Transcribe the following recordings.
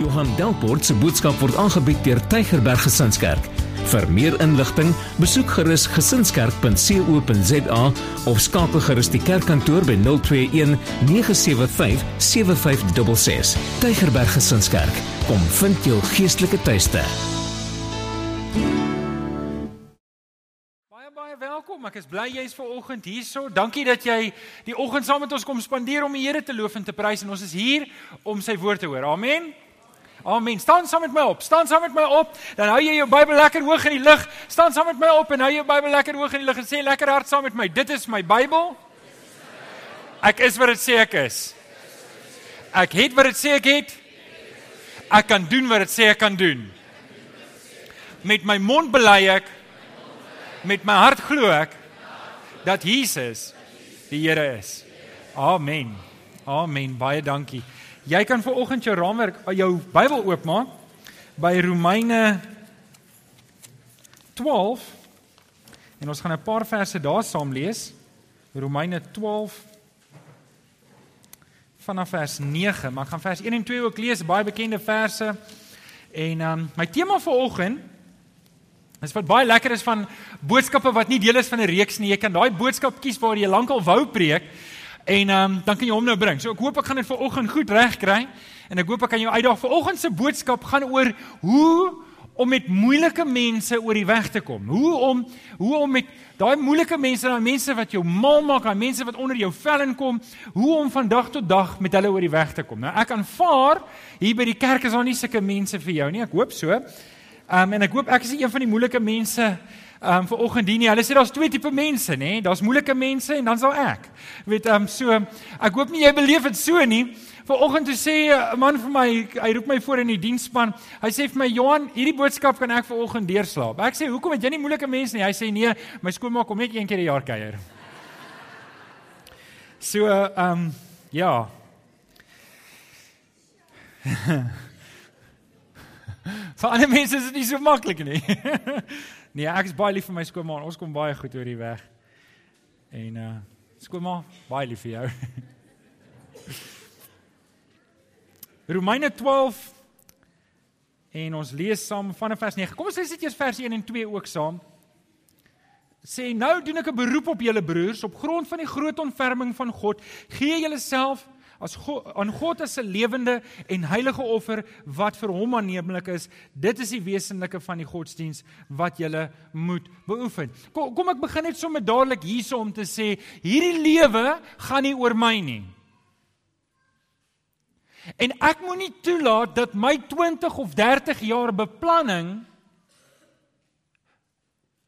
Johan Delport se boodskap word aangebied deur Tygerberg Gesinskerk. Vir meer inligting, besoek gerus gesinskerk.co.za of skakel gerus die kerkkantoor by 021 975 7566. Tygerberg Gesinskerk, kom vind jou geestelike tuiste. Baie baie welkom. Ek is bly jy's ver oggend hierso. Dankie dat jy die oggend saam met ons kom spandeer om die Here te loof en te prys en ons is hier om sy woord te hoor. Amen. Amen. Staan saam met my op. Staan saam met my op. Dan hou jy jou Bybel lekker hoog in die lug. Staan saam met my op en hou jou Bybel lekker hoog in die lug en sê lekker hard saam met my. Dit is my Bybel. Ek is wat dit sê ek is. Ek het wat dit sê ek het. Ek kan doen wat dit sê ek kan doen. Met my mond bely ek met my hart glo ek dat Jesus die Here is. Amen. Amen. Baie dankie. Jy kan vir oggend jou raamwerk jou Bybel oopmaak by Romeine 12 en ons gaan 'n paar verse daar saam lees. Romeine 12 vanaf vers 9, maar ek gaan vers 1 en 2 ook lees, baie bekende verse. En um, my tema vir oggend is wat baie lekker is van boodskappe wat nie deel is van 'n reeks nie. Jy kan daai boodskap kies waar jy lankal wou preek En ehm um, dan kan jy hom nou bring. So ek hoop ek gaan dit vir oggend goed regkry en ek hoop ek kan jou uitdaag vir oggend se boodskap gaan oor hoe om met moeilike mense oor die weg te kom. Hoe om hoe om met daai moeilike mense, daai mense wat jou mal maak, daai mense wat onder jou vel inkom, hoe om van dag tot dag met hulle oor die weg te kom. Nou ek aanvaar hier by die kerk is daar nie sulke mense vir jou nie. Ek hoop so. Ehm um, en ek hoop ek is een van die moeilike mense ehm um, vir oggend dien nie. Hulle sê daar's twee tipe mense, nê? Daar's moeilike mense en dan's daar ek. Weet ehm um, so ek hoop nie jy beleef dit so nie. Vanoggend toe sê 'n man vir my, hy roep my voor in die diensspan. Hy sê vir my, "Johan, hierdie boodskap kan ek vanoggend deurslaap." Ek sê, "Hoekom het jy nie moeilike mense nie?" Hy sê, "Nee, my skoonma kom net een keer 'n jaar kuier." So ehm um, ja. Vir ander mense is dit nie so maklik nie. Nee, ek is baie lief vir my skoonma. Ons kom baie goed oor die weg. En uh skoonma, baie lief vir jou. Romeine 12 en ons lees saam vanaf vers 9. Kom ons lees dit eers vers 1 en 2 ook saam. Sê nou doen ek 'n beroep op julle broers op grond van die groot ontferming van God. Gee julleself as God, aan God as 'n lewende en heilige offer wat vir hom aanneemlik is. Dit is die wesenlike van die godsdiens wat jy moet beoefen. Kom, kom ek begin net sommer dadelik hierso om te sê hierdie lewe gaan nie oor my nie. En ek moenie toelaat dat my 20 of 30 jaar beplanning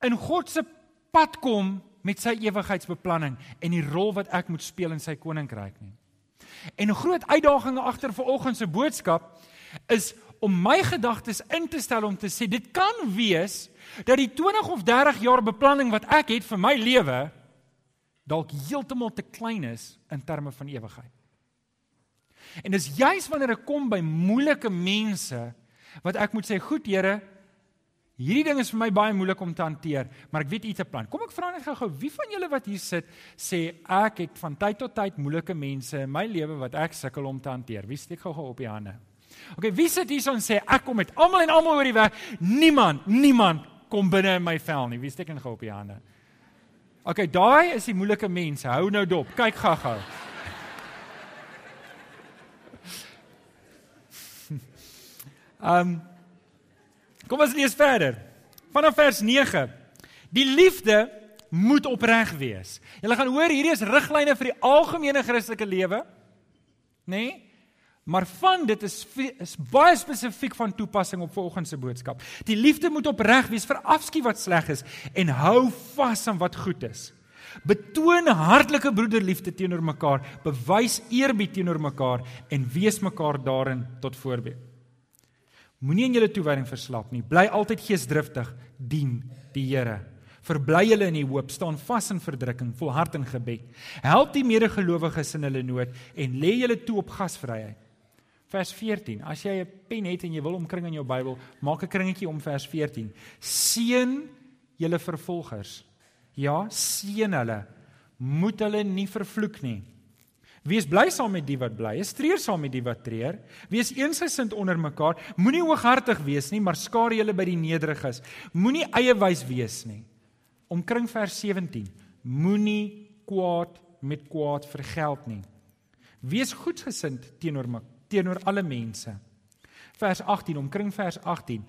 in God se pad kom met sy ewigheidsbeplanning en die rol wat ek moet speel in sy koninkryk nie. En 'n groot uitdaging agter vanoggend se boodskap is om my gedagtes in te stel om te sê dit kan wees dat die 20 of 30 jaar beplanning wat ek het vir my lewe dalk heeltemal te klein is in terme van ewigheid. En dis juis wanneer ek kom by moeilike mense wat ek moet sê goed Here Hierdie ding is vir my baie moeilik om te hanteer, maar ek weet u te plan. Kom ek vra net gou-gou, wie van julle wat hier sit sê ek het van tyd tot tyd moeilike mense in my lewe wat ek sukkel om te hanteer? Wie steek gou-gou op die hande? OK, wie sit hier en sê ek kom met almal en almal oor die weg? Niemand, niemand kom binne in my vel nie. Wie steek gou op die hande? OK, daai is die moeilike mense. Hou nou dop. Kyk gou-gou. Ehm um, Kom ons lees verder. Vanaf vers 9. Die liefde moet opreg wees. Julle gaan hoor hierdie is riglyne vir die algemene Christelike lewe. Nê? Nee? Maar van dit is is baie spesifiek van toepassing op volgende se boodskap. Die liefde moet opreg wees vir afskiet wat sleg is en hou vas aan wat goed is. Betoon hartlike broederliefde teenoor mekaar, bewys eerbied teenoor mekaar en wees mekaar daarin tot voorbeeld. Moenie in julle toewyding verslap nie. Bly altyd geesdriftig, dien die Here. Verbly julle in die hoop, staan vas in verdrukking, volhard in gebed. Help die medegelowiges in hulle nood en lê julle toe op gasvryheid. Vers 14. As jy 'n pen het en jy wil omkring in jou Bybel, maak 'n kringetjie om vers 14. Seën julle vervolgers. Ja, seën hulle. Moet hulle nie vervloek nie. Wees bly saam met die wat bly is, treur saam met die wat treur. Wees eensgesind onder mekaar. Moenie hooghartig wees nie, maar skaar julle by die nederiges. Moenie eie wys wees nie. Omkring vers 17. Moenie kwaad met kwaad vergeld nie. Wees goedgesind teenoor teenoor alle mense. Vers 18, omkring vers 18.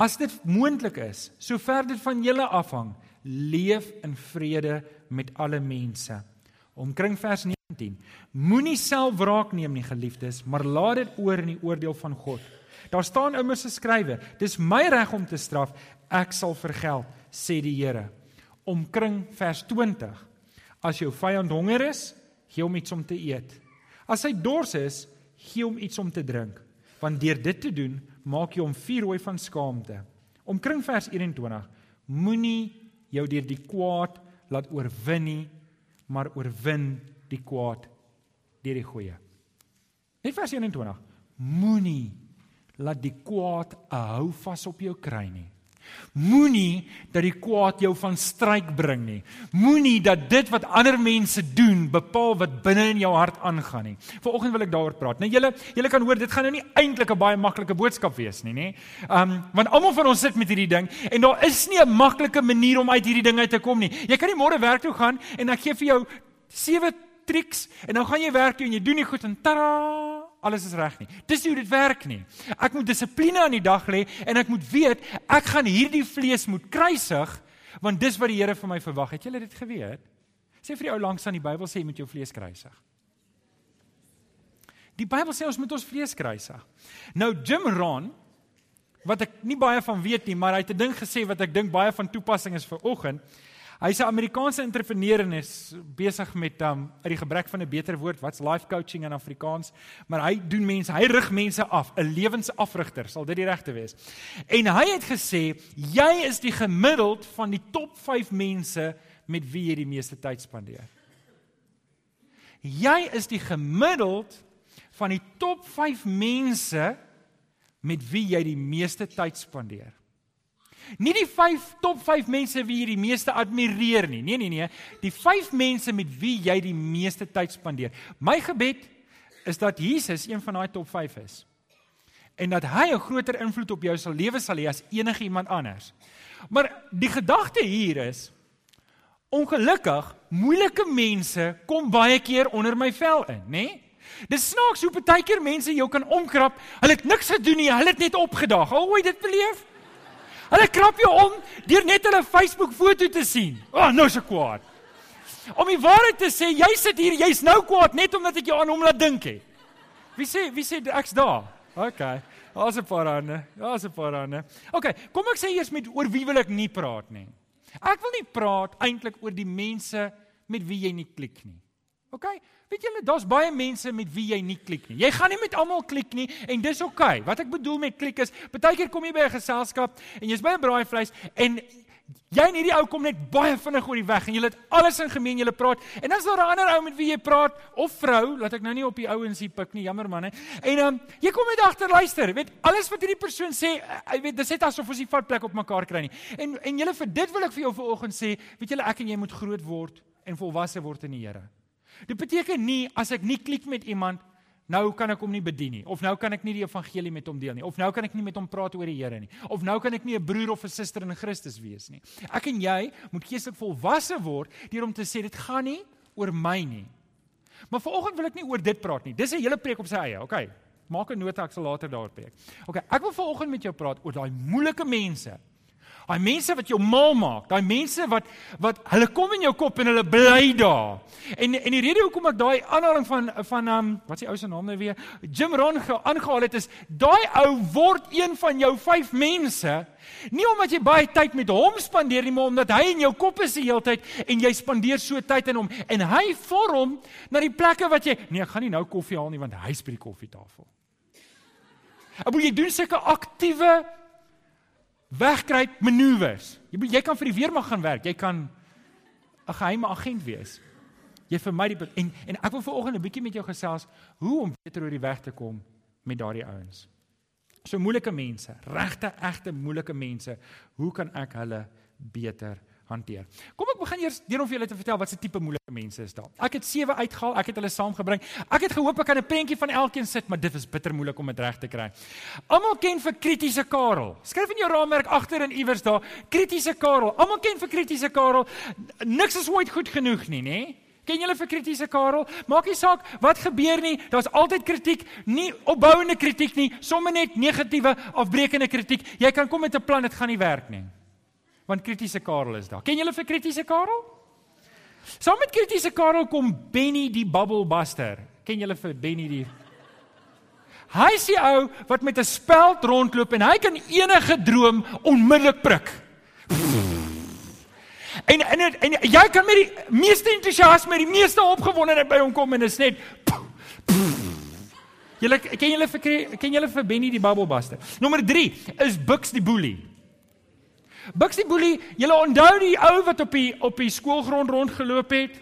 As dit moontlik is, sover dit van julle afhang, leef in vrede met alle mense. Omkring vers 19. Moenie self wraak neem nie, geliefdes, maar laat dit oor in die oordeel van God. Daar staan immers geskrywe: Dis my reg om te straf, ek sal vergeld, sê die Here. Omkring vers 20. As jou vyand honger is, gee hom iets om te eet. As hy dors is, gee hom iets om te drink, want deur dit te doen, maak jy hom vuurrooi van skaamte. Omkring vers 21. Moenie jou deur die kwaad laat oorwin nie, maar oorwin die kwaad deur die goeie. Net vers 21. Moenie laat die kwaad 'n hou vas op jou kry nie. Moenie dat die kwaad jou van stryk bring nie. Moenie dat dit wat ander mense doen bepaal wat binne in jou hart aangaan nie. Vanoggend wil ek daaroor praat. Nou julle, julle kan hoor dit gaan nou nie eintlik 'n baie maklike boodskap wees nie, nê? Um want almal van ons sit met hierdie ding en daar is nie 'n maklike manier om uit hierdie ding uit te kom nie. Jy kan nie môre werk toe gaan en ek gee vir jou sewe triks en nou gaan jy werk toe en jy doen nie goed en tada alles is reg nie. Dis nie hoe dit werk nie. Ek moet dissipline aan die dag lê en ek moet weet ek gaan hierdie vlees moet kruisig want dis wat die Here vir my verwag. Het julle dit geweet? Sê vir die ou langs aan die Bybel sê jy moet jou vlees kruisig. Die Bybel sê ons moet ons vlees kruisig. Nou Jim Rohn wat ek nie baie van weet nie, maar hy het 'n ding gesê wat ek dink baie van toepassing is vir oggend. Hy's 'n Amerikaanse entrepreneur en is besig met um uit die gebrek van 'n beter woord, wat's life coaching in Afrikaans, maar hy doen mense, hy rig mense af, 'n lewensafrigter, sal dit die regte wees. En hy het gesê, jy is die gemiddeld van die top 5 mense met wie jy die meeste tyd spandeer. Jy is die gemiddeld van die top 5 mense met wie jy die meeste tyd spandeer. Nie die 5 top 5 mense wie jy die meeste admireer nie. Nee nee nee, die 5 mense met wie jy die meeste tyd spandeer. My gebed is dat Jesus een van daai top 5 is. En dat hy 'n groter invloed op jou sal lewe sal hê as enige iemand anders. Maar die gedagte hier is ongelukkig moeilike mense kom baie keer onder my vel in, nê? Nee? Dis snaaks hoe baie keer mense jou kan omkrap. Hulle het niks gedoen nie, hulle het net opgedaag. Al hoe dit beleef? Hulle krap jou om deur net hulle Facebook foto te sien. O, oh, nou se kwaad. Om die waarheid te sê, jy sit hier, jy's nou kwaad net omdat ek jou aan hom laat dink het. Wie sê, wie sê ek's daar? OK. Daar's 'n paar ander. Daar's 'n paar ander. OK, kom ek sê eers met oor wie wil ek nie praat nie. Ek wil nie praat eintlik oor die mense met wie jy nie klik nie. OK? Weet julle, daar's baie mense met wie jy nie klik nie. Jy gaan nie met almal klik nie en dis. Okay. Wat ek bedoel met klik is, baie keer kom jy by 'n geselskap en jy's by 'n braaivleis en jy en hierdie ou kom net baie vinnig oor die weg en julle het alles in gemeen, julle praat. En is daar 'n ander ou met wie jy praat of vrou, laat ek nou nie op die ouens hier pik nie, jammer man hè. En dan um, jy kom net agter luister, weet alles wat hierdie persoon sê, jy weet dis net asof ons nie vat plek op mekaar kry nie. En en julle vir dit wil ek vir jou vanoggend sê, weet julle ek en jy moet groot word en volwasse word in die Here. Dit beteken nie as ek nie klik met iemand nou kan ek hom nie bedien nie of nou kan ek nie die evangelie met hom deel nie of nou kan ek nie met hom praat oor die Here nie of nou kan ek nie 'n broer of 'n suster in Christus wees nie. Ek en jy moet geestelik volwasse word deur om te sê dit gaan nie oor my nie. Maar vanoggend wil ek nie oor dit praat nie. Dis 'n hele preek op sy eie. Okay. Maak 'n nota ek sal later daaroor preek. Okay, ek wil vanoggend met jou praat oor daai moeilike mense Daai mense wat jou mal maak, daai mense wat wat hulle kom in jou kop en hulle bly daar. En en die rede hoekom ek daai aanhaling van van um wat is die ou se naam nou weer? Jim Rohn aangehaal het is daai ou word een van jou vyf mense. Nie omdat jy baie tyd met hom spandeer nie, maar omdat hy in jou kop is die hele tyd en jy spandeer so tyd in hom en hy vorm na die plekke wat jy nee, ek gaan nie nou koffie haal nie want hy's by die koffietafel. Abo jy doen sulke aktiewe wegkruip manoeuvres. Jy jy kan vir die weermag gaan werk. Jy kan 'n geheime agent wees. Jy vermy die en en ek wil vanoggend 'n bietjie met jou gesels hoe om beter oor die weg te kom met daardie ouens. So moeilike mense, regte egte moeilike mense, hoe kan ek hulle beter hanteer. Kom ek begin eers deur om vir julle te vertel wat se tipe moeilike mense is daar. Ek het sewe uitgehaal, ek het hulle saamgebring. Ek het gehoop ek kan 'n prentjie van elkeen sit, maar dit is bitter moeilik om dit reg te kry. Almal ken vir kritiese Karel. Skryf in jou raamwerk agter en iewers daar, kritiese Karel. Almal ken vir kritiese Karel. Niks is ooit goed genoeg nie, nê? Ken julle vir kritiese Karel? Maak nie saak wat gebeur nie, daar's altyd kritiek, nie opbouende kritiek nie, sommer net negatiewe, afbreekende kritiek. Jy kan kom met 'n plan, dit gaan nie werk nie want kritiese Karel is daar. Ken julle vir kritiese Karel? Saam met kritiese Karel kom Benny die bubble buster. Ken julle vir Benny die Hy is die ou wat met 'n speld rondloop en hy kan enige droom onmiddellik prik. En en en jy kan met die meeste entoesiasme, die meeste opgewondenheid by hom kom en is net Julle ken julle vir ken julle vir Benny die bubble buster. Nommer 3 is Bux die boelie. Buxie Boelie, julle onthou die ou wat op die op die skoolgrond rondgeloop het?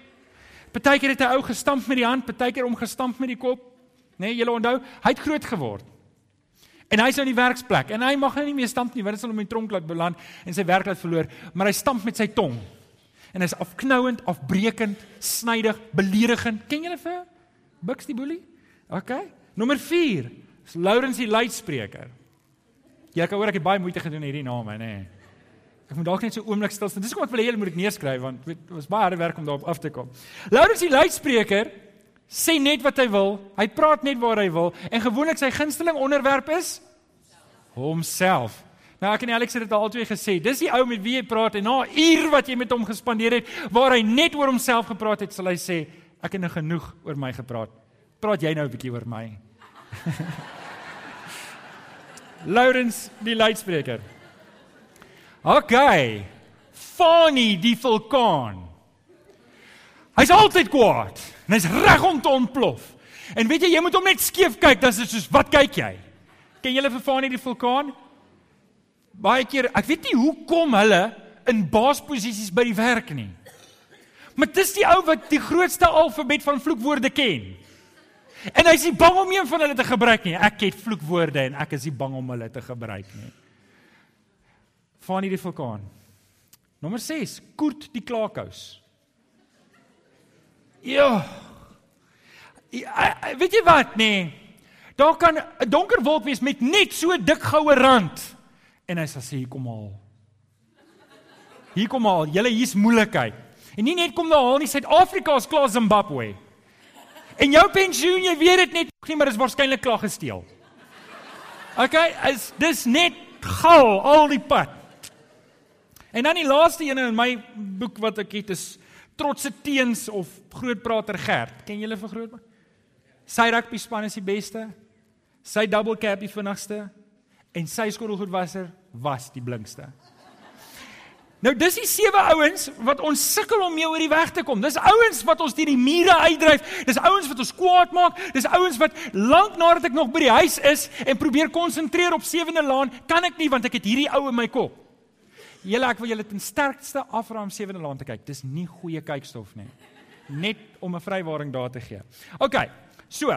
Partykeer het 'n ou gestamp met die hand, partykeer omgestamp met die kop. Né, nee, julle onthou, hy het groot geword. En hy's nou in die werksplek en hy mag nou nie meer stamp nie, want dit sal hom in die tronk laat beland en sy werk laat verloor, maar hy stamp met sy tong. En hy's afknouend, afbreekend, snydig, beledigend. Ken julle vir Buxie Boelie? OK. Nommer 4 is Lawrence die luidspreker. Jy kan hoor ek het baie moeite gedoen hierdie name, nê. Nee. Ek moet dalk net so 'n oomblik stil staan. Dis hoekom ek wil hê julle moet dit neerskryf want dit was baie harde werk om daarop af te kom. Laurens die luidspreker sê net wat hy wil. Hy praat net waar hy wil en gewoonlik sy gunsteling onderwerp is homself. Nou ek en Alex het dit al twee gesê. Dis die ou met wie jy praat en na uur wat jy met hom gespandeer het waar hy net oor homself gepraat het, sal hy sê ek het nou genoeg oor my gepraat. Praat jy nou 'n bietjie oor my? Laurens die luidspreker. OK. Fani die vulkaan. Hy's altyd kwaad. En hy's reg om te ontplof. En weet jy, jy moet hom net skeef kyk, dan is dit soos wat kyk jy? Ken julle vir Fani die vulkaan? Baie keer, ek weet nie hoe kom hulle in baasposisies by die werk nie. Maar dis die ou wat die grootste alfabet van vloekwoorde ken. En hy's nie bang om een van hulle te gebruik nie. Ek het vloekwoorde en ek is nie bang om hulle te gebruik nie van hierdie vulkaan. Nommer 6, Koert die Klaakous. Ja. Weet jy wat nee? Daar kan 'n donker wolk wees met net so dik goue rand en hy sê hier kom al. Hier kom al, julle hier's moeilikheid. En nie net kom daar haal nie, Suid-Afrika is klaar Zimbabwe. En jou pensioen, jy weet dit net nie, maar is waarskynlik klaar gesteel. OK, is dis net gal al die pad. En dan die laaste een in my boek wat ek het is Trotse Teens of Grootprater Gert. Ken julle vir Grootprater? Sy rugby span is die beste. Sy double cap die vinnigste en sy skottelgoedwasser was die blinkste. Nou dis die sewe ouens wat ons sukkel om mee oor die weg te kom. Dis ouens wat ons deur die mure uitdryf. Dis ouens wat ons kwaad maak. Dis ouens wat lank nadat ek nog by die huis is en probeer konsentreer op sewende laan, kan ek nie want ek het hierdie ou in my kop. Julle ek wil julle ten sterkste afraam sewende laan te kyk. Dis nie goeie kykstof nie. Net om 'n vrywaring daar te gee. OK. So,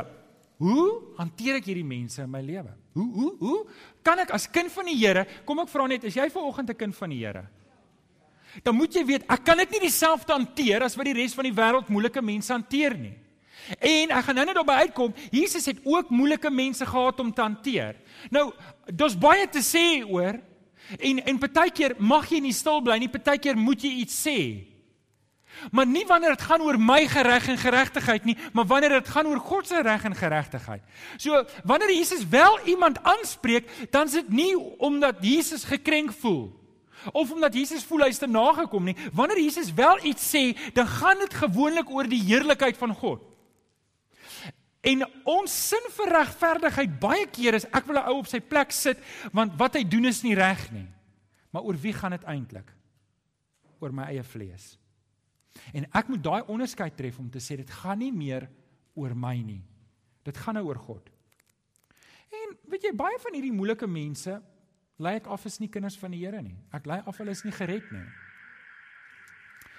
hoe hanteer ek hierdie mense in my lewe? Hoe hoe hoe kan ek as kind van die Here, kom ek vra net, is jy vanoggend 'n kind van die Here? Dan moet jy weet, ek kan dit nie dieselfde hanteer as wat die res van die wêreld moeilike mense hanteer nie. En ek gaan nou net daarby uitkom, Jesus het ook moeilike mense gehad om te hanteer. Nou, daar's baie te sê oor En en partykeer mag jy nie stil bly nie, partykeer moet jy iets sê. Maar nie wanneer dit gaan oor my reg en geregtigheid nie, maar wanneer dit gaan oor God se reg en geregtigheid. So wanneer Jesus wel iemand aanspreek, dan is dit nie omdat Jesus gekrenk voel of omdat Jesus voel hy's te nagekom nie. Wanneer Jesus wel iets sê, dan gaan dit gewoonlik oor die heerlikheid van God. En ons sin vir regverdigheid baie keer is ek wil 'n ou op sy plek sit want wat hy doen is nie reg nie. Maar oor wie gaan dit eintlik? Oor my eie vlees. En ek moet daai onderskeid tref om te sê dit gaan nie meer oor my nie. Dit gaan nou oor God. En weet jy baie van hierdie moeilike mense lei ek af is nie kinders van die Here nie. Ek lei af hulle is nie gered nie.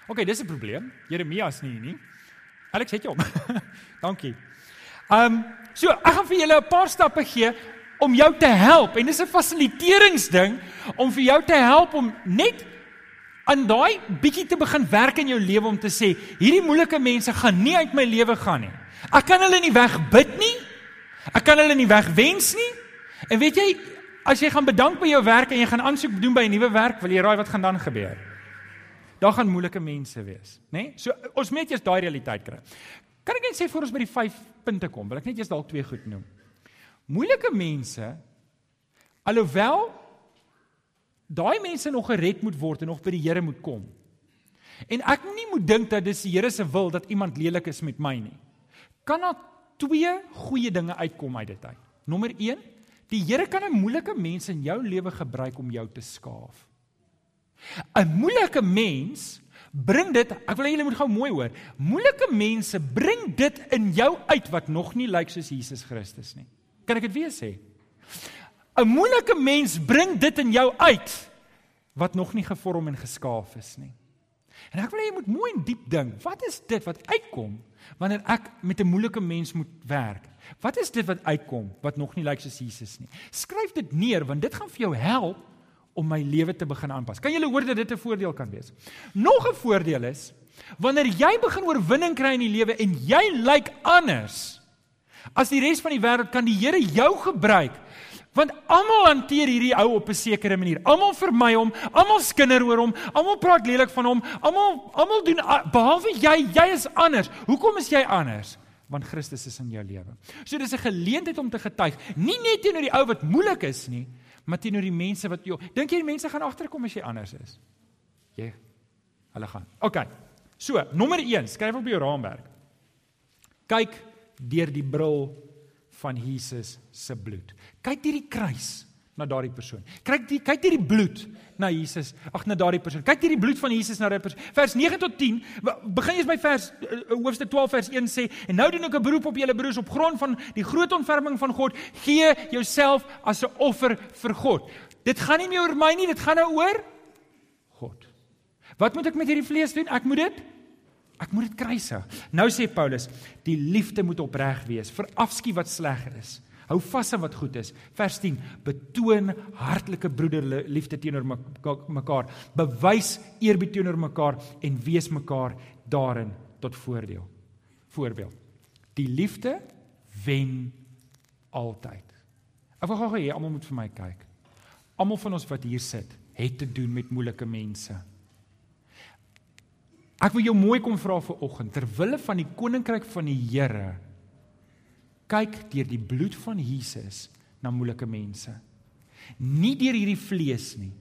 OK, dis 'n probleem. Jeremia is nie hier nie. Alex het jou. Dankie. Ehm um, so ek gaan vir julle 'n paar stappe gee om jou te help en dis 'n fasiliterings ding om vir jou te help om net aan daai bietjie te begin werk in jou lewe om te sê hierdie moeilike mense gaan nie uit my lewe gaan nie. Ek kan hulle nie wegbid nie. Ek kan hulle nie wegwens nie. En weet jy, as jy gaan bedank by jou werk en jy gaan aansoek doen by 'n nuwe werk, wil jy raai wat gaan dan gebeur? Daar gaan moeilike mense wees, né? Nee? So ons moet eers daai realiteit kry. Kan ek net sê voor ons by die 5 punte kom, wil ek net eers dalk twee goed noem. Moeilike mense alhoewel daai mense nog gered moet word en nog by die Here moet kom. En ek nie moet dink dat dis die Here se wil dat iemand lelik is met my nie. Kan daar twee goeie dinge uitkom uit dit uit. Nommer 1, die Here kan 'n moeilike mens in jou lewe gebruik om jou te skaaf. 'n Moeilike mens bring dit, ek wil hê julle moet gou mooi hoor. Moeilike mense bring dit in jou uit wat nog nie lyk soos Jesus Christus nie. Kan ek dit weer sê? 'n Moeilike mens bring dit in jou uit wat nog nie gevorm en geskaaf is nie. En ek wil hê jy moet mooi en diep dink, wat is dit wat uitkom wanneer ek met 'n moeilike mens moet werk? Wat is dit wat uitkom wat nog nie lyk soos Jesus nie? Skryf dit neer want dit gaan vir jou help om my lewe te begin aanpas. Kan jy hoor dat dit 'n voordeel kan wees? Nog 'n voordeel is wanneer jy begin oorwinning kry in die lewe en jy lyk anders as die res van die wêreld kan die Here jou gebruik Want almal hanteer hierdie ou op 'n sekere manier. Almal vermy hom, almal skinder oor hom, almal praat lelik van hom, almal almal doen behalwe jy, jy is anders. Hoekom is jy anders? Want Christus is in jou lewe. So dis 'n geleentheid om te getuig, nie net teenoor die ou wat moeilik is nie, maar teenoor die mense wat jou Dink jy die mense gaan agterkom as jy anders is? Jy hulle gaan. OK. So, nommer 1, skryf op jou raamwerk. Kyk deur die bril van Jesus se bloed. Kyk hierdie kruis na daardie persoon. Kyk die kyk hierdie bloed na Jesus. Ag na daardie persoon. Kyk hierdie bloed van Jesus na daardie persoon. Vers 9 tot 10. Begin eers by vers uh, hoofstuk 12 vers 1 sê en nou doen ek 'n beroep op julle broers op grond van die groot ontferming van God, gee jouself as 'n offer vir God. Dit gaan nie meer oor my nie, dit gaan nou oor God. Wat moet ek met hierdie vlees doen? Ek moet dit Ek moet dit kruisig. Nou sê Paulus, die liefde moet opreg wees, verafskiet wat sleg is. Hou vas aan wat goed is. Vers 10: Betoon hartlike broederliefde teenoor mekaar. Bewys eerbied teenoor mekaar en wees mekaar daarin tot voordeel. Voorbeeld. Die liefde wen altyd. Ek wil gou hê almal moet vir my kyk. Almal van ons wat hier sit, het te doen met moeilike mense. Ek wil jou mooi kom vra vir oggend ter wille van die koninkryk van die Here. Kyk deur die bloed van Jesus na moeilike mense. Nie deur hierdie vlees nie.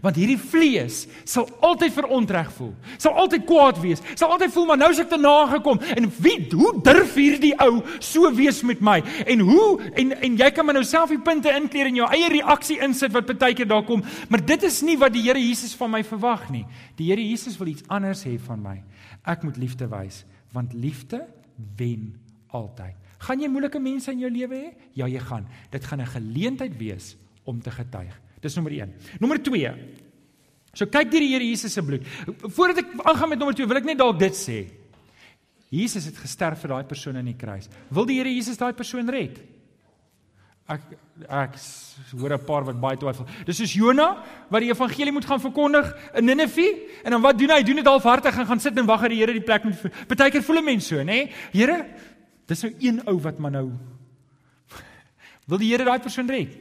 Want hierdie vlees sal altyd verontreg voel. Sal altyd kwaad wees. Sal altyd voel maar nou is ek te nagekom. En wie hoe durf hierdie ou so wees met my? En hoe en en jy kan maar nou self die punte inkleer en jou eie reaksie insit wat baie keer daar kom. Maar dit is nie wat die Here Jesus van my verwag nie. Die Here Jesus wil iets anders hê van my. Ek moet liefde wys want liefde wen altyd. Gaan jy moeilike mense in jou lewe hê? Ja, jy gaan. Dit gaan 'n geleentheid wees om te getuig. Dis nommer 1. Nommer 2. So kyk deur die Here Jesus se bloed. Voordat ek aangaan met nommer 2, wil ek net dalk dit sê. Jesus het gesterf vir daai persoon aan die kruis. Wil die Here Jesus daai persoon red? Ek ek hoor 'n paar wat baie twyfel. Dis soos Jona wat die evangelie moet gaan verkondig in Ninive en dan wat doen hy? Hy doen dit halfhartig en gaan sit en wag dat die Here die plek moet. Partykeer voel 'n mens so, nê? Here, dis nou een ou wat maar nou wil die Here daai persoon red?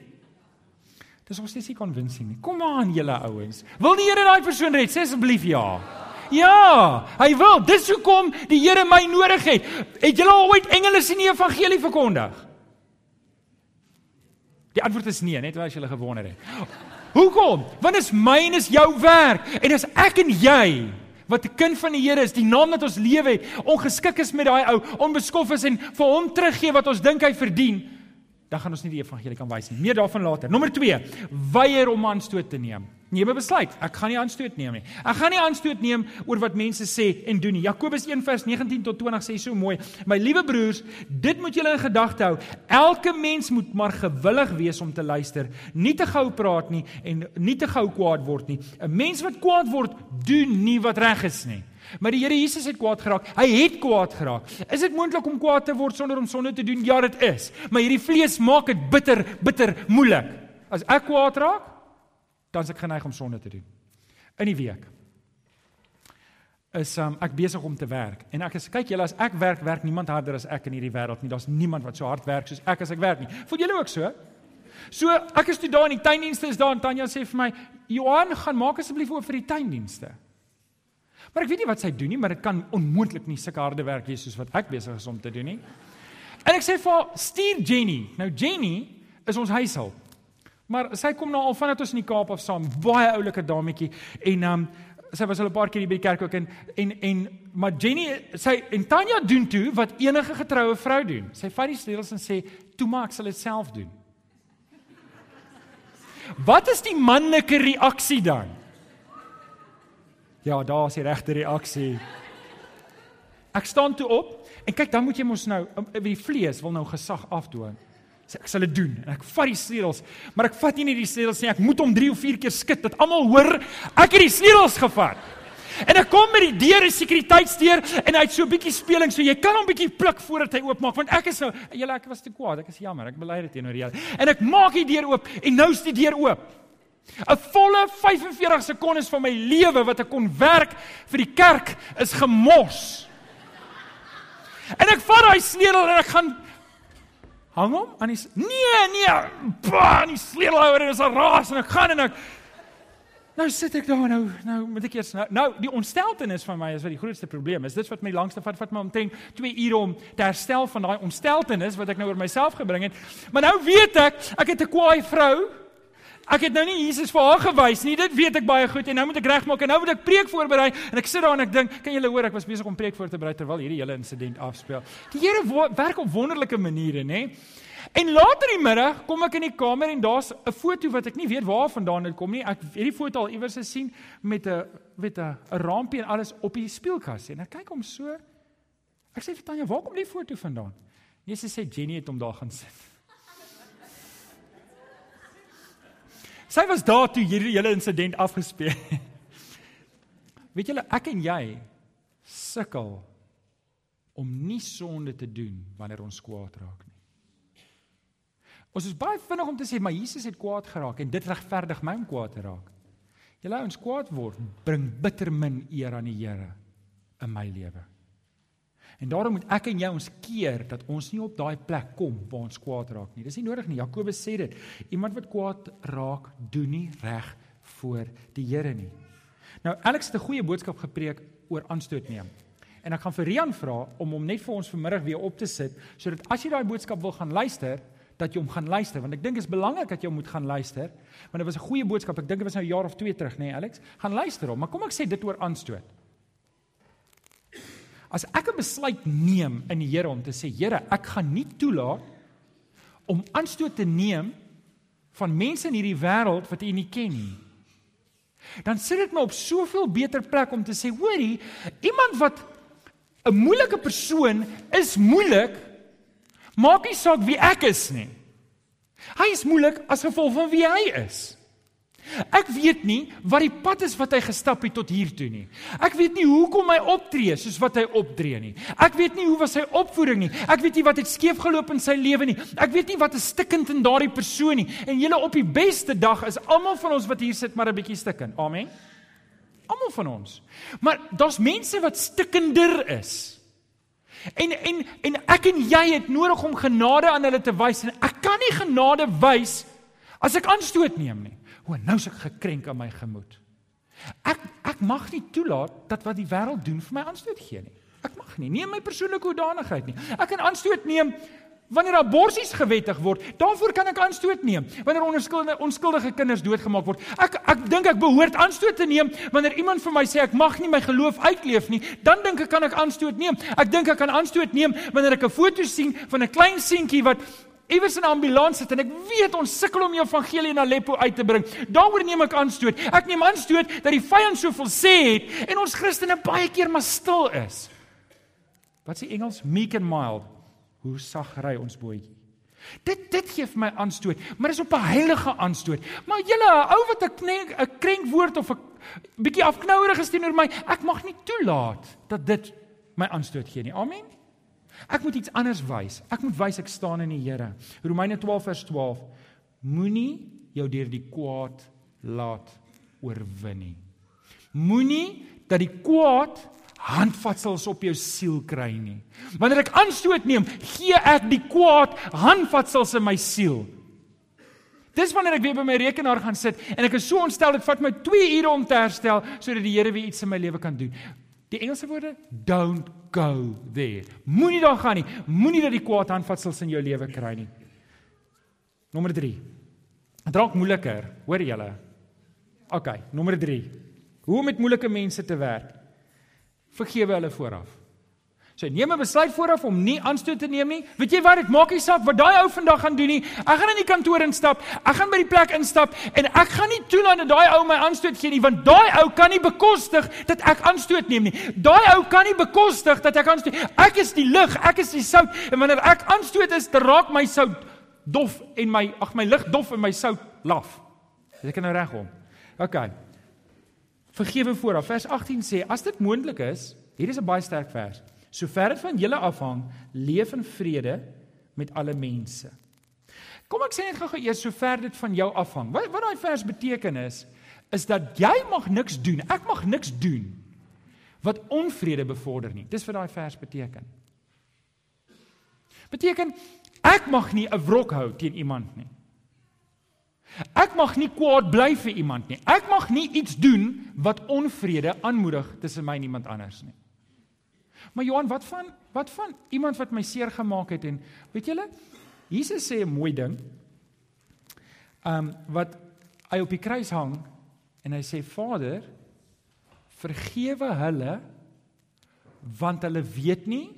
Dis ons net nie convincing nie. Kom aan julle ouens. Wil die Here daai persoon red? Sê asseblief ja. Ja, hy wil. Dis hoekom die Here my nodig het. Het julle al ooit engele sien die evangelie verkondig? Die antwoord is nee, net as jy gewonder het. Hoekom? Want dit is my en is jou werk. En as ek en jy wat 'n kind van die Here is, die naam wat ons lewe het, ongeskik is met daai ou, onbeskof is en vir hom teruggee wat ons dink hy verdien, dan gaan ons nie die evangelie kan wys nie. Meer daarvan later. Nommer 2, weier om aanstoot te neem. Neem 'n besluit. Ek gaan nie aanstoot neem nie. Ek gaan nie aanstoot neem oor wat mense sê en doen nie. Jakobus 1 vers 19 tot 20 sê so mooi: My liewe broers, dit moet julle in gedagte hou. Elke mens moet maar gewillig wees om te luister, nie te gou praat nie en nie te gou kwaad word nie. 'n Mens wat kwaad word, doen nie wat reg is nie. Maar die Here Jesus het kwaad geraak. Hy het kwaad geraak. Is dit moontlik om kwaad te word sonder om sonde te doen? Ja, dit is. Maar hierdie vlees maak dit bitter, bitter moeilik. As ek kwaad raak, dan is ek geneig om sonde te doen. In die week. is um, ek besig om te werk. En ek is kyk julle as ek werk, werk niemand harder as ek in hierdie wêreld nie. Daar's niemand wat so hard werk soos ek as ek werk nie. Voel julle ook so? So ek is toe daar in die tuindienste is daar en Tanya sê vir my, "Johan, gaan maak asseblief oop vir die tuindienste." Maar ek weet nie wat sy doen nie, maar dit kan onmoontlik nie sulke harde werk wees soos wat ek besig is om te doen nie. En ek sê vir haar, "Stuur Jenny." Nou Jenny is ons huishulp. Maar sy kom nou al vanaf ons in die Kaap af saam, baie oulike dametjie en um sy was al 'n paar keer hier by die kerk ook en en en maar Jenny sy en Tanya doen toe wat enige getroue vrou doen. Sy vat die sleutels en sê, "Toe maak ek sal dit self doen." Wat is die manlike reaksie dan? Ja, daar is die regte reaksie. Ek staan toe op en kyk dan moet jy mos nou die vlees wil nou gesag afdoen. Sê ek sal dit doen en ek vat die sleutels, maar ek vat nie net die sleutels nie, ek moet hom 3 of 4 keer skud dat almal hoor ek het die sleutels gevat. En ek kom met die deur, die sekuriteitsdeur en hy het so 'n bietjie speling, so jy kan hom bietjie pluk voordat hy oopmaak want ek is nou, julle ek was te kwaad, ek is jammer, ek bely dit teenoor julle. En ek maak die deur oop en nou is die deur oop. 'n Volle 45 sekondes van my lewe wat ek kon werk vir die kerk is gemors. En ek vat daai sleutel en ek gaan hang hom aan die nee nee, pa, die sleutelhouer is 'n raas en ek gaan en ek Nou sit ek daar nou nou moet ek eers nou, nou die ontsteltenis van my is wat die grootste probleem is. Dit wat my langste vat vat my omtrent 2 ure om te herstel van daai ontsteltenis wat ek nou oor myself gebring het. Maar nou weet ek, ek het 'n kwaai vrou. Ek het nou nie Jesus vir haar gewys nie. Dit weet ek baie goed en nou moet ek regmaak en nou moet ek preek voorberei en ek sit daar en ek dink, kan julle hoor ek was besig om preek voor te berei terwyl hierdie hele insident afspeel. Die Here werk op wonderlike maniere, nê? En later die middag kom ek in die kamer en daar's 'n foto wat ek nie weet waar vandaan dit kom nie. Ek het die foto al iewers gesien met 'n weet 'n rampie en alles op die speelkas en ek kyk hom so. Ek sê vir Tanya, "Waar kom die foto vandaan?" Nee, sy sê Jenny het hom daar gaan sit. Sy was daar toe hierdie hele insident afgespeel. weet julle, ek en jy sukkel om nie sonde te doen wanneer ons kwaad raak nie. Ons is baie vinnig om te sê maar Jesus het kwaad geraak en dit regverdig my om kwaad te raak. Julle ons kwaad word bring bitter min eer aan die Here in my lewe. En daarom moet ek en jy ons keer dat ons nie op daai plek kom waar ons kwaad raak nie. Dis nie nodig nie. Jakobus sê dit. Iemand wat kwaad raak, doen nie reg voor die Here nie. Nou Alex het 'n goeie boodskap gepreek oor aanstoot neem. En ek gaan vir Rian vra om hom net vir ons vanmiddag weer op te sit sodat as jy daai boodskap wil gaan luister, dat jy hom gaan luister want ek dink dit is belangrik dat jy hom moet gaan luister want dit was 'n goeie boodskap ek dink dit was nou 'n jaar of 2 terug nê nee, Alex gaan luister hom maar kom ek sê dit oor aanstoot as ek 'n besluit neem in die Here om te sê Here ek gaan nie toelaat om aanstoot te neem van mense in hierdie wêreld wat U nie ken nie dan sit dit my op soveel beter plek om te sê hoorie iemand wat 'n moeilike persoon is moeilik Maak nie saak wie ek is nie. Hy is moeilik as gevolg van wie hy is. Ek weet nie wat die pad is wat hy gestap het tot hier toe nie. Ek weet nie hoekom hy optree soos wat hy optree nie. Ek weet nie hoe was sy opvoeding nie. Ek weet nie wat het skeef geloop in sy lewe nie. Ek weet nie wat is stikkend in daardie persoon nie. En julle op die beste dag is almal van ons wat hier sit maar 'n bietjie stikkend. Amen. Almal van ons. Maar daar's mense wat stikkender is. En en en ek en jy het nodig om genade aan hulle te wys en ek kan nie genade wys as ek aanstoot neem nie. O, nou is ek gekrenk aan my gemoed. Ek ek mag nie toelaat dat wat die wêreld doen vir my aanstoot gee nie. Ek mag nie neem my persoonlike hoedanigheid nie. Ek kan aanstoot neem Wanneer aborsies gewettig word, daarvoor kan ek aanstoot neem. Wanneer onskuldige onskuldige kinders doodgemaak word, ek ek dink ek behoort aanstoot te neem wanneer iemand vir my sê ek mag nie my geloof uitleef nie, dan dink ek kan ek aanstoot neem. Ek dink ek kan aanstoot neem wanneer ek 'n foto sien van 'n klein seentjie wat iewers in 'n ambulans sit en ek weet ons sukkel om die evangelie in Aleppo uit te bring. Daaroor neem ek aanstoot. Ek neem aanstoot dat die vyand soveel sê het en ons Christene baie keer maar stil is. Wat sê Engels meek and mild? Hoe sag ry ons bootjie? Dit dit gee vir my aanstoot, maar dis op 'n heilige aanstoot. Maar julle ou wat 'n krenk 'n krenkwoord of 'n bietjie afknouerig is teenoor my, ek mag nie toelaat dat dit my aanstoot gee nie. Amen. Ek moet iets anders wys. Ek moet wys ek staan in die Here. Romeine 12 vers 12. Moenie jou deur die kwaad laat oorwin nie. Moenie dat die kwaad handvatsels op jou siel kry nie. Wanneer ek aanstoot neem, gee ek die kwaad handvatsels in my siel. Dis wanneer ek weer by my rekenaar gaan sit en ek is so ontstel dit vat my 2 ure om te herstel sodat die Here weer iets in my lewe kan doen. Die Engelse woorde don't go there. Moenie daar gaan nie. Moenie dat die kwaad handvatsels in jou lewe kry nie. Nommer 3. Dit raak moeiliker, hoor julle? OK, nommer 3. Hoe om met moeilike mense te werk? Vergewe hulle vooraf. So neem 'n besluit vooraf om nie aanstoot te neem nie. Weet jy wat? Dit maak nie saak wat daai ou vandag gaan doen nie. Ek gaan in die kantoor instap. Ek gaan by die plek instap en ek gaan nie toelaat dat daai ou my aanstoot gee nie, want daai ou kan nie bekostig dat ek aanstoot neem nie. Daai ou kan nie bekostig dat ek aanstoot. Ek is die lig, ek is die sout en wanneer ek aanstoot is, raak my sout dof en my ag my lig dof en my sout laf. Is ek nou reg om? OK. Vergewe vooraf. Vers 18 sê as dit moontlik is, hier is 'n baie sterk vers. Sover dit van julle afhang, leef in vrede met alle mense. Kom ek sê net gou-gou eers sover dit van jou afhang. Wat wat daai vers beteken is is dat jy mag niks doen. Ek mag niks doen wat onvrede bevorder nie. Dis wat daai vers beteken. Beteken ek mag nie 'n wrok hou teen iemand nie. Ek mag nie kwaad bly vir iemand nie. Ek mag nie iets doen wat onvrede aanmoedig tussen my en iemand anders nie. Maar Johan, wat van wat van iemand wat my seer gemaak het en weet julle, Jesus sê 'n mooi ding. Um wat hy op die kruis hang en hy sê Vader, vergewe hulle want hulle weet nie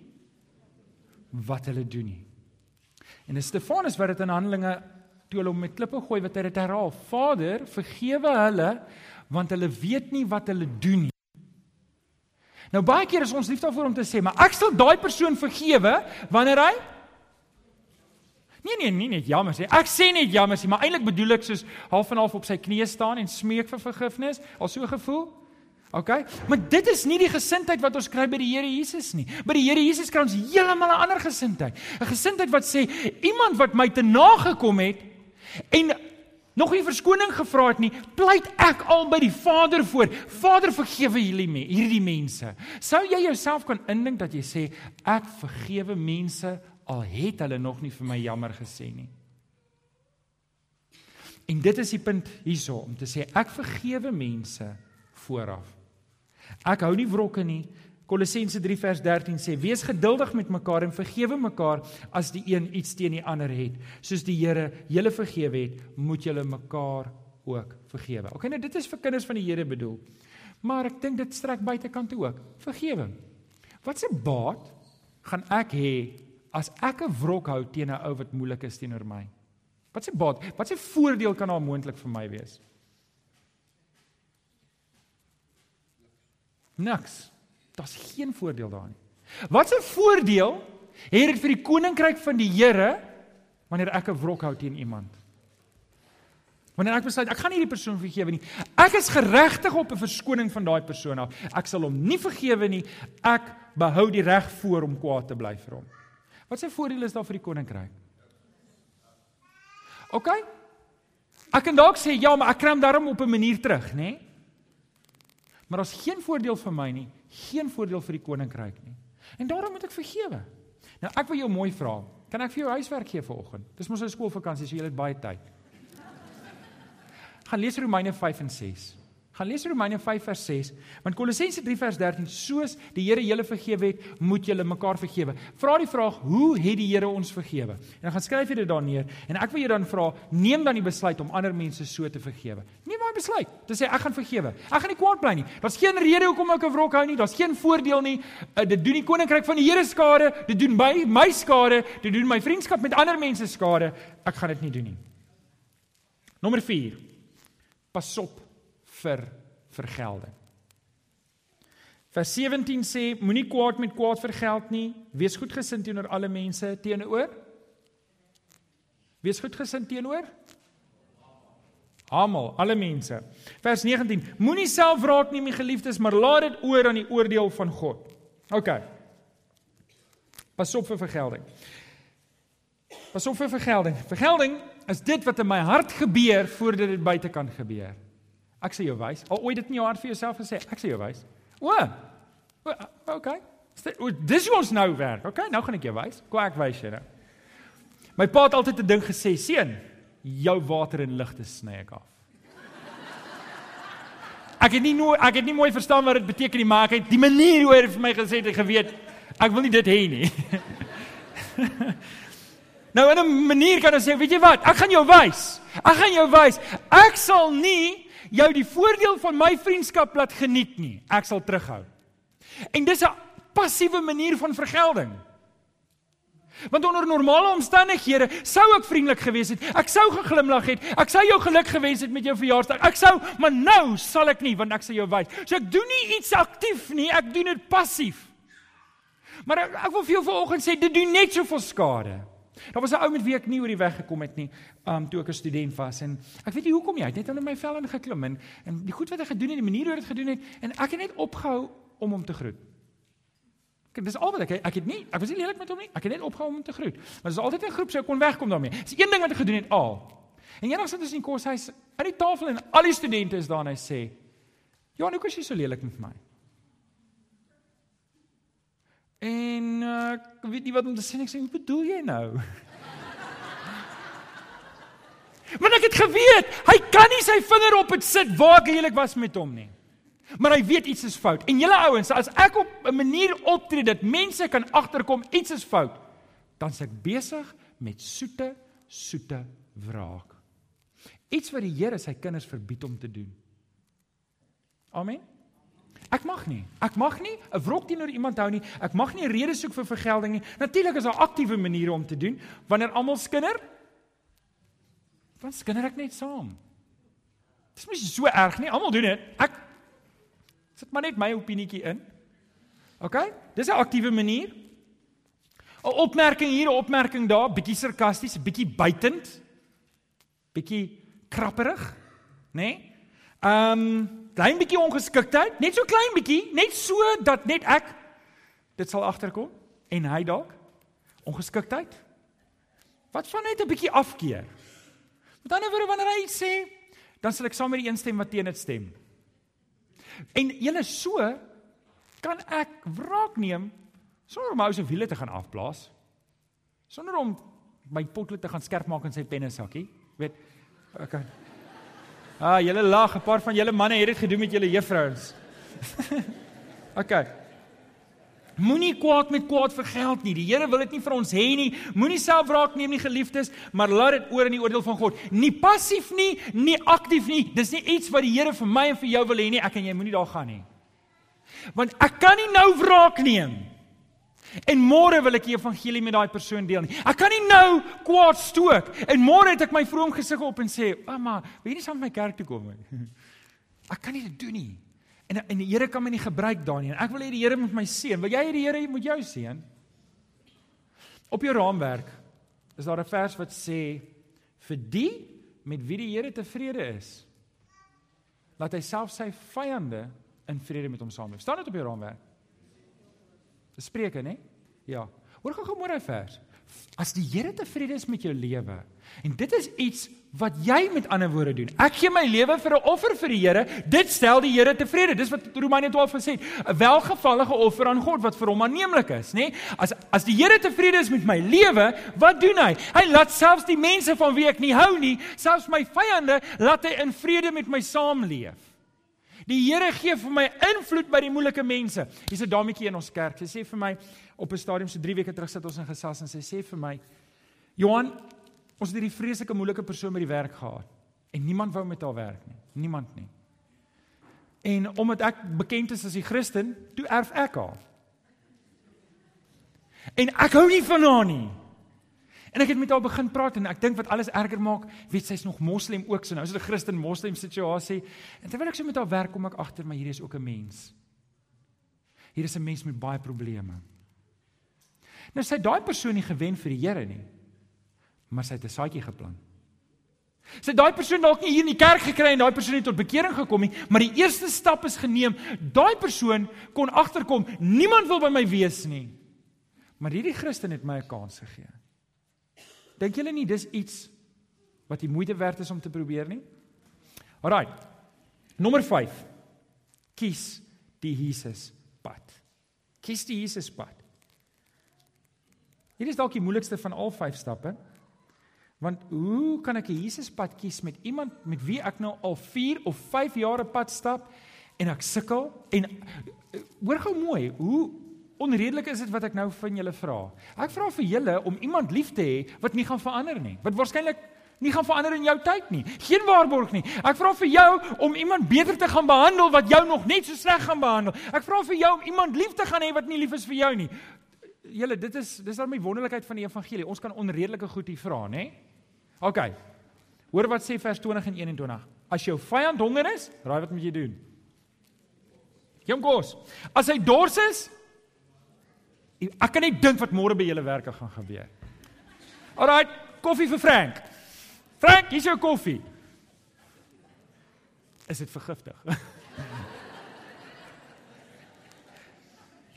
wat hulle doen nie. En Stefanus wat dit in Handelinge toe hulle hom met klippe gooi wat hy dit herhaal. Vader, vergewe hulle want hulle weet nie wat hulle doen nie. Nou baie keer is ons lief daarvoor om te sê, maar ek sal daai persoon vergewe wanneer hy Nee nee, nie net jammer sê. Ek sê net jammer sê, maar eintlik bedoel ek soos half en half op sy knieë staan en smeek vir vergifnis, al so gevoel. OK? Maar dit is nie die gesindheid wat ons kry by die Here Jesus nie. By die Here Jesus kry ons heeltemal 'n ander gesindheid. 'n Gesindheid wat sê iemand wat my te nagekom het en nog nie verskoning gevra het nie, pleit ek al by die Vader voor. Vader vergewe hierdie hierdie mense. Sou jy jouself kan indink dat jy sê ek vergewe mense al het hulle nog nie vir my jammer gesê nie. En dit is die punt hierso om te sê ek vergewe mense vooraf. Ek hou nie wrokke nie. Kolossense 3 vers 13 sê: "Wees geduldig met mekaar en vergewe mekaar as die een iets teen die ander het. Soos die Here julle vergewe het, moet julle mekaar ook vergewe." Okay, nou dit is vir kinders van die Here bedoel. Maar ek dink dit strek buitekant toe ook. Vergewing. Wat se baat gaan ek hê as ek 'n wrok hou teen 'n ou wat moeilik is teenoor my? Wat se baat? Wat se voordeel kan daar moontlik vir my wees? Niks. Daar's geen voordeel daarin. Wat 'n voordeel het dit vir die koninkryk van die Here wanneer ek 'n wrok hou teen iemand? Wanneer ek besluit ek gaan nie die persoon vergewe nie. Ek is geregtig op 'n verskoning van daai persoon af. Ek sal hom nie vergewe nie. Ek behou die reg voor om kwaad te bly vir hom. Wat se voordeel is daar vir die koninkryk? OK. Ek kan dalk sê ja, maar ek kry hom daarom op 'n manier terug, nê? Nee? Maar daar's geen voordeel vir my nie geen voordeel vir die koninkryk nie. En daarom moet ek vergewe. Nou ek wil jou mooi vra. Kan ek vir jou huiswerk gee vanoggend? Dis mos 'n skoolvakansie, so jy het baie tyd. Gaan lees Romeine 5 en 6. Gaan lees Romeine 5 vers 6, want Kolossense 3 vers 13, soos die Here julle vergewe het, moet julle mekaar vergewe. Vra die vraag, hoe het die Here ons vergewe? En dan gaan skryf jy dit daar neer en ek wil jou dan vra, neem dan die besluit om ander mense so te vergewe. Neem daai besluit. Dit sê ek gaan vergewe. Ek gaan nie kwaad bly nie. Daar's geen rede hoekom ek 'n wrok hou nie. Daar's geen voordeel nie. Uh, dit doen die koninkryk van die Here skade, dit doen my my skade, dit doen my vriendskap met ander mense skade. Ek gaan dit nie doen nie. Nommer 4. Pas op vir vergelding. Vers 17 sê moenie kwaad met kwaad vergeld nie. Wees goedgesind teenoor alle mense teenoor. Wees goedgesind teenoor almal, alle mense. Vers 19 moenie self wraak nie, my geliefdes, maar laat dit oor aan die oordeel van God. OK. Pas op vir vergelding. Pas op vir vergelding. Vergelding is dit wat in my hart gebeur voordat dit buite kan gebeur. Ek sê jou wys. Al ooit dit in jou hart vir jouself gesê, ek sê jou wys. O. Okay. Dis hoe ons nou werk. Okay, nou gaan ek jou wys. Ek wys jou nou. My pa het altyd 'n ding gesê, seun, jou water en ligte sny ek af. Ek het nie nou ek het nie mooi verstaan wat dit beteken nie, maar ek het die manier hoe hy vir my gesê het, ek geweet ek wil nie dit hê nie. nou in 'n manier kan ons sê, weet jy wat? Ek gaan jou wys. Ek gaan jou wys. Ek sal nie jou die voordeel van my vriendskap laat geniet nie. Ek sal terughou. En dis 'n passiewe manier van vergelding. Want onder normale omstandighede sou ek vriendelik gewees het. Ek sou geglimlag het. Ek sou jou geluk gewens het met jou verjaarsdag. Ek sou, maar nou sal ek nie want ek sal jou wys. So ek doen nie iets aktief nie, ek doen dit passief. Maar ek, ek wil vir jou vanoggend sê dit doen net soveel skade. Daar was 'n ou met wie ek nie oor die weg gekom het nie, um toe ek 'n student was en ek weet nie hoekom jy het net onder my vel ingeklim en en die goed wat hy gedoen het, die manier hoe hy dit gedoen het en ek het net opgehou om hom te groet. Kyk, dis al wat ek ek het nie ek was nie lelik met hom nie. Ek het net opgehou om hom te groet. Maar dis altyd 'n groep sou kon wegkom daarmee. Dis een ding wat hy gedoen het al. En eendag sit ons in die koshuis aan die tafel en al die studente is daar en hy sê: "Ja, nou kos jy so lelik met my." En uh, ek weet nie wat om te sê nie. Ek sê, "Wat bedoel jy nou?" Want ek het geweet, hy kan nie sy vinger op dit sit waar ek lelik was met hom nie. Maar hy weet iets is fout. En julle ouens, as ek op 'n manier optree dat mense kan agterkom iets is fout, dan s'ek besig met soete, soete wraak. Iets wat die Here sy kinders verbied om te doen. Amen. Ek mag nie. Ek mag nie 'n wrok teenoor iemand hou nie. Ek mag nie 'n rede soek vir vergelding nie. Natuurlik is daar aktiewe maniere om te doen wanneer almal skinder. Dan skinder ek net saam. Dit is mos so erg nie. Almal doen dit. Ek sit maar net my opinietjie in. OK? Dis 'n aktiewe manier. 'n Opmerking hier, 'n opmerking daar, bietjie sarkasties, bietjie buitend. Bietjie krapperig, né? Nee? Ehm um, klein bietjie ongeskiktheid, net so klein bietjie, net so dat net ek dit sal agterkom en hy dalk ongeskiktheid. Wat van net 'n bietjie afkeer? Met ander woorde wanneer hy sê, dan sal ek saam met die een stem wat teen dit stem. En julle so kan ek wraak neem sonder om ou se wiele te gaan afblaas. Sonder om my potlood te gaan skerp maak in sy pennesakkie. Weet ek kan Ah, julle lag, 'n paar van julle manne het dit gedoen met julle juffrouens. OK. Moenie kwaad met kwaad vergeld nie. Die Here wil dit nie vir ons hê nie. Moenie self wraak neem nie, geliefdes, maar laat dit oor in die oordeel van God. Nie passief nie, nie aktief nie. Dis nie iets wat die Here vir my en vir jou wil hê nie. Ek en jy moenie daar gaan nie. Want ek kan nie nou wraak neem nie. En môre wil ek die evangelie met daai persoon deel nie. Ek kan nie nou kwaad stook en môre het ek my vroom gesig op en sê, "Mamma, wil jy nie saam met my kerk toe kom nie?" Ek kan nie dit doen nie. En en die Here kan my nie gebruik daarin nie. Ek wil hê die Here moet my seën. Wil jy hê die Here moet jou seën? Op jou raamwerk is daar 'n vers wat sê vir die met wie die Here tevrede is, laat hy self sy vyande in vrede met hom saamleef. Staan dit op jou raamwerk? Spreuke, né? Ja. Hoor gou gou môre vers. As die Here tevrede is met jou lewe en dit is iets wat jy met ander woorde doen. Ek gee my lewe vir 'n offer vir die Here. Dit stel die Here tevrede. Dis wat Romeine 12 gesê het. 'n Welgevallige offer aan God wat vir hom aanneemlik is, nê? As as die Here tevrede is met my lewe, wat doen hy? Hy laat selfs die mense van wie ek nie hou nie, selfs my vyande, laat hy in vrede met my saamleef. Die Here gee vir my invloed by die moeilike mense. Hier's 'n dametjie in ons kerk. Sy sê vir my op 'n stadium so 3 weke terug sit ons in gesels en sy sê vir my: "Johan, ons het hierdie vreeslike moeilike persoon by die werk gehad en niemand wou met haar werk nie. Niemand nie. En omdat ek bekend is as 'n Christen, toe erf ek haar. En ek hou nie van haar nie. En ek het met haar begin praat en ek dink wat alles erger maak, weet sy's nog moslem ook, so nou is dit 'n Christen moslem situasie. En terwyl ek so met haar werk kom ek agter maar hier is ook 'n mens. Hier is 'n mens met baie probleme. Nou sy daai persoon nie gewen vir die Here nie. Maar sy het 'n saadjie geplant. Sy het daai persoon dalk nie hier in die kerk gekry en daai persoon het tot bekering gekom nie, maar die eerste stap is geneem. Daai persoon kon agterkom, niemand wil by my wees nie. Maar hierdie Christen het my 'n kans gegee. Dink julle nie dis iets wat die moeite werd is om te probeer nie? Alraai. Nommer 5. Kies die Jesus pad. Kies die Jesuspad. Hier is dalk die moeilikste van al vyf stappe. Want hoe kan ek 'n Jesuspad kies met iemand met wie ek nou al 4 of 5 jaar 'n pad stap en ek sukkel en hoor gou mooi, hoe onredelik is dit wat ek nou van julle vra? Ek vra vir julle om iemand lief te hê wat nie gaan verander nie. Wat waarskynlik nie gaan verander in jou tyd nie. Geen waarborg nie. Ek vra vir jou om iemand beter te gaan behandel wat jou nog net so sleg gaan behandel. Ek vra vir jou om iemand lief te gaan hê wat nie lief is vir jou nie. Julle, dit is dis dan my wonderlikheid van die evangelie. Ons kan onredelike goed hier vra, nê? OK. Hoor wat sê vers 20 en 21. As jou vyand honger is, raai wat moet jy doen? Gee hom kos. As hy dors is, ek kan net dink wat môre by julle werke gaan gebeur. Alraai, koffie vir Frank. Frank, hier's jou koffie. Is dit vergiftig?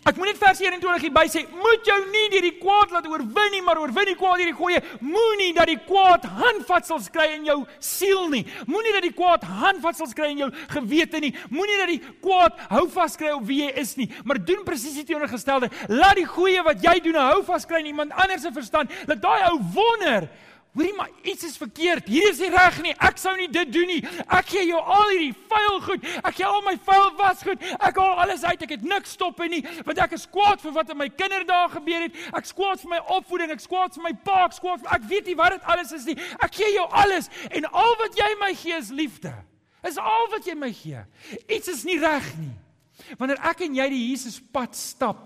Ek moet net vers 21 hierby sê, moet jou nie deur die kwaad laat oorwin nie, maar oorwin die kwaad deur die goeie. Moenie dat die kwaad handvatsels kry in jou siel nie. Moenie dat die kwaad handvatsels kry in jou gewete nie. Moenie dat die kwaad hou vas kry op wie jy is nie, maar doen presies die teenoorgestelde. Laat die goeie wat jy doen hou vas kry in iemand anders se verstand. Laat daai ou wonder Hoorie maar iets is verkeerd. Hier is nie reg nie. Ek sou nie dit doen nie. Ek gee jou al hierdie vuil goed. Ek gee al my vuil wasgoed. Ek haal alles uit. Ek het niks stop in nie want ek is kwaad vir wat in my kinderdae gebeur het. Ek skwaad vir my opvoeding. Ek skwaad vir my pa. Ek skwaad vir ek weet nie wat dit alles is nie. Ek gee jou alles en al wat jy my gee is liefde. Is al wat jy my gee. Iets is nie reg nie. Wanneer ek en jy die Jesus pad stap,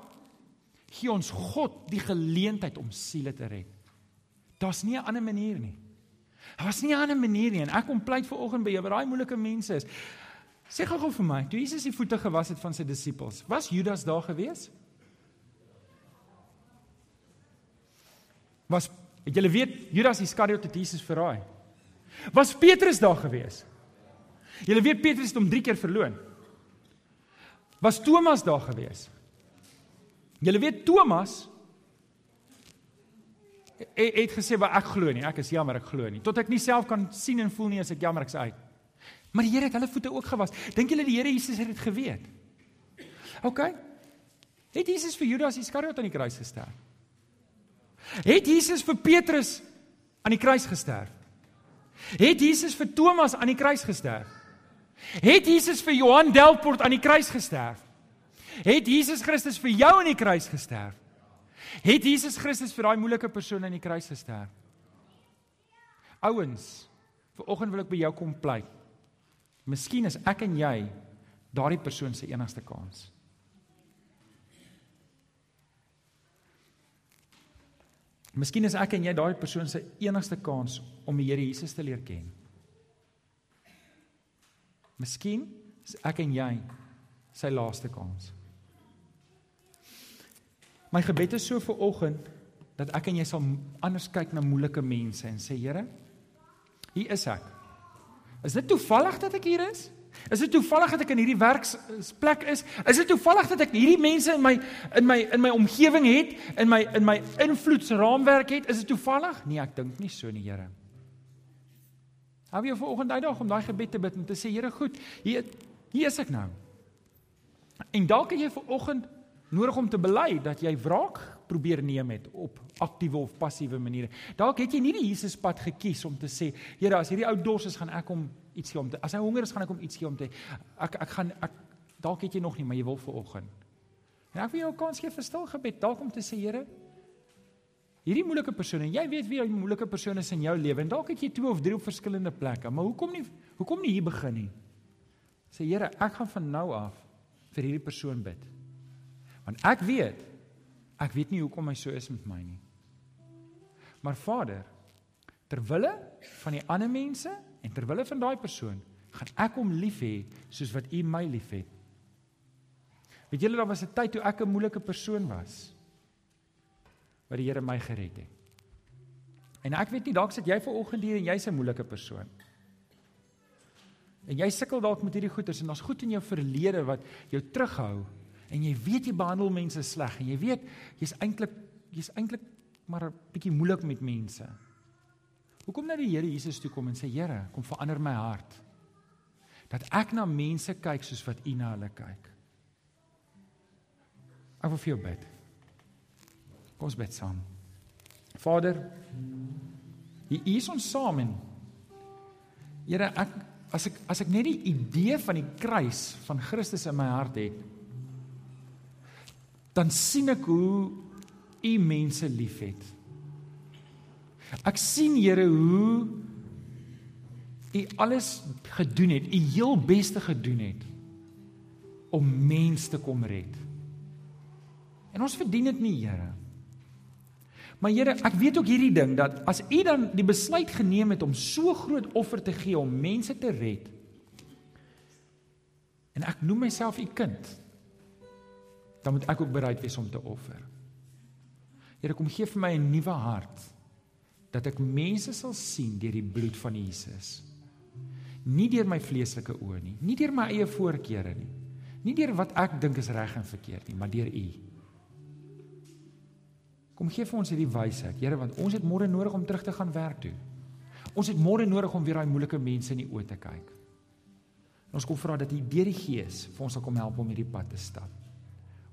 gee ons God die geleentheid om siele te red. Daar's nie 'n ander manier nie. Daar's nie 'n ander manier nie en ek kom pleit vir oggend by jou wat daai moeilike mense is. Sê gou-gou vir my, toe Jesus die voete gewas het van sy disippels, was Judas daar gewees? Was het julle weet Judas Iskariot het Jesus verraai? Was Petrus daar gewees? Julle weet Petrus het hom 3 keer verloon. Was Thomas daar gewees? Julle weet Thomas het, het gesê wat ek glo nie. Ek is jammer ek glo nie. Tot ek nie self kan sien en voel nie as ek jammer ek's uit. Maar die Here het hulle voete ook gewas. Dink julle die Here Jesus het dit geweet? OK. Het Jesus vir Judas Iskariot aan die kruis gesterf? Het Jesus vir Petrus aan die kruis gesterf? Het Jesus vir Thomas aan die kruis gesterf? Het Jesus vir Johan Delport aan die kruis gesterf? Het Jesus Christus vir jou aan die kruis gesterf? Het Jesus Christus vir daai moeilike persoon aan die kruis gesterf? Ouens, vanoggend wil ek by jou kom pleit. Miskien is ek en jy daardie persoon se enigste kans. Miskien is ek en jy daardie persoon se enigste kans om die Here Jesus te leer ken. Miskien is ek en jy sy laaste kans. My gebed is so vir oggend dat ek en jy sal anders kyk na moeilike mense en sê Here, hier is ek. Is dit toevallig dat ek hier is? Is dit toevallig dat ek in hierdie werksplek is? Is dit toevallig dat ek hierdie mense in my in my in my omgewing het, in my in my invloedsraamwerk het? Is dit toevallig? Nee, ek dink nie so nie, Here. Hou jy vanoggend uitdaag om daai gebed te bid en te sê Here, goed, hier hier is ek nou. En dalk het jy vanoggend nodig om te bely dat jy wraak probeer neem het op aktiewe of passiewe maniere. Dalk het jy nie die Jesuspad gekies om te sê, Here, as hierdie ou dors is, gaan ek hom iets gee om te As hy honger is, gaan ek hom iets gee om te Ek ek gaan ek dalk het jy nog nie, maar jy wil vir oggend. En ek wil jou kans gee vir stil gebed, dalk om te sê, Here, hierdie moeilike persone, jy weet wie die moeilike persone is in jou lewe en dalk het jy twee of drie op verskillende plekke, maar hoekom nie hoekom nie hier begin nie? Sê Here, ek gaan van nou af vir hierdie persoon bid. Want ek weet ek weet nie hoekom hy so is met my nie. Maar Vader, ter wille van die ander mense en ter wille van daai persoon, gaan ek hom lief hê soos wat U my liefhet. Weet julle daar was 'n tyd toe ek 'n moeilike persoon was wat die Here my gered het. En ek weet nie dalk sit jy ver oggend hier en jy's 'n moeilike persoon. En jy sukkel dalk met hierdie goeters en daar's goed in jou verlede wat jou terughou en jy weet jy behandel mense sleg en jy weet jy's eintlik jy's eintlik maar 'n bietjie moeilik met mense. Hoekom nou die Here Jesus toe kom en sê Here, kom verander my hart. Dat ek na mense kyk soos wat U na hulle kyk. Ek wil vir jou bid. Kom ons bid saam. Vader, hier is ons saam en Here, ek as ek as ek net die idee van die kruis van Christus in my hart het, dan sien ek hoe U mense liefhet. Ek sien Here hoe U alles gedoen het, U heel beste gedoen het om mense te kom red. En ons verdien dit nie, Here. Maar Here, ek weet ook hierdie ding dat as U dan die besluit geneem het om so groot offer te gee om mense te red. En ek noem myself U kind. Dan moet ek ook bereid wees om te offer. Here, kom gee vir my 'n nuwe hart dat ek mense sal sien deur die bloed van Jesus. Nie deur my vleeslike oë nie, nie deur my eie voorkeure nie. Nie deur wat ek dink is reg en verkeerd nie, maar deur U. Kom gee vir ons hierdie wysheid, Here, want ons het môre nodig om terug te gaan werk toe. Ons het môre nodig om weer daai moeilike mense in die oë te kyk. En ons kom vra dat U deur die Gees vir ons sal kom help om hierdie pad te stap.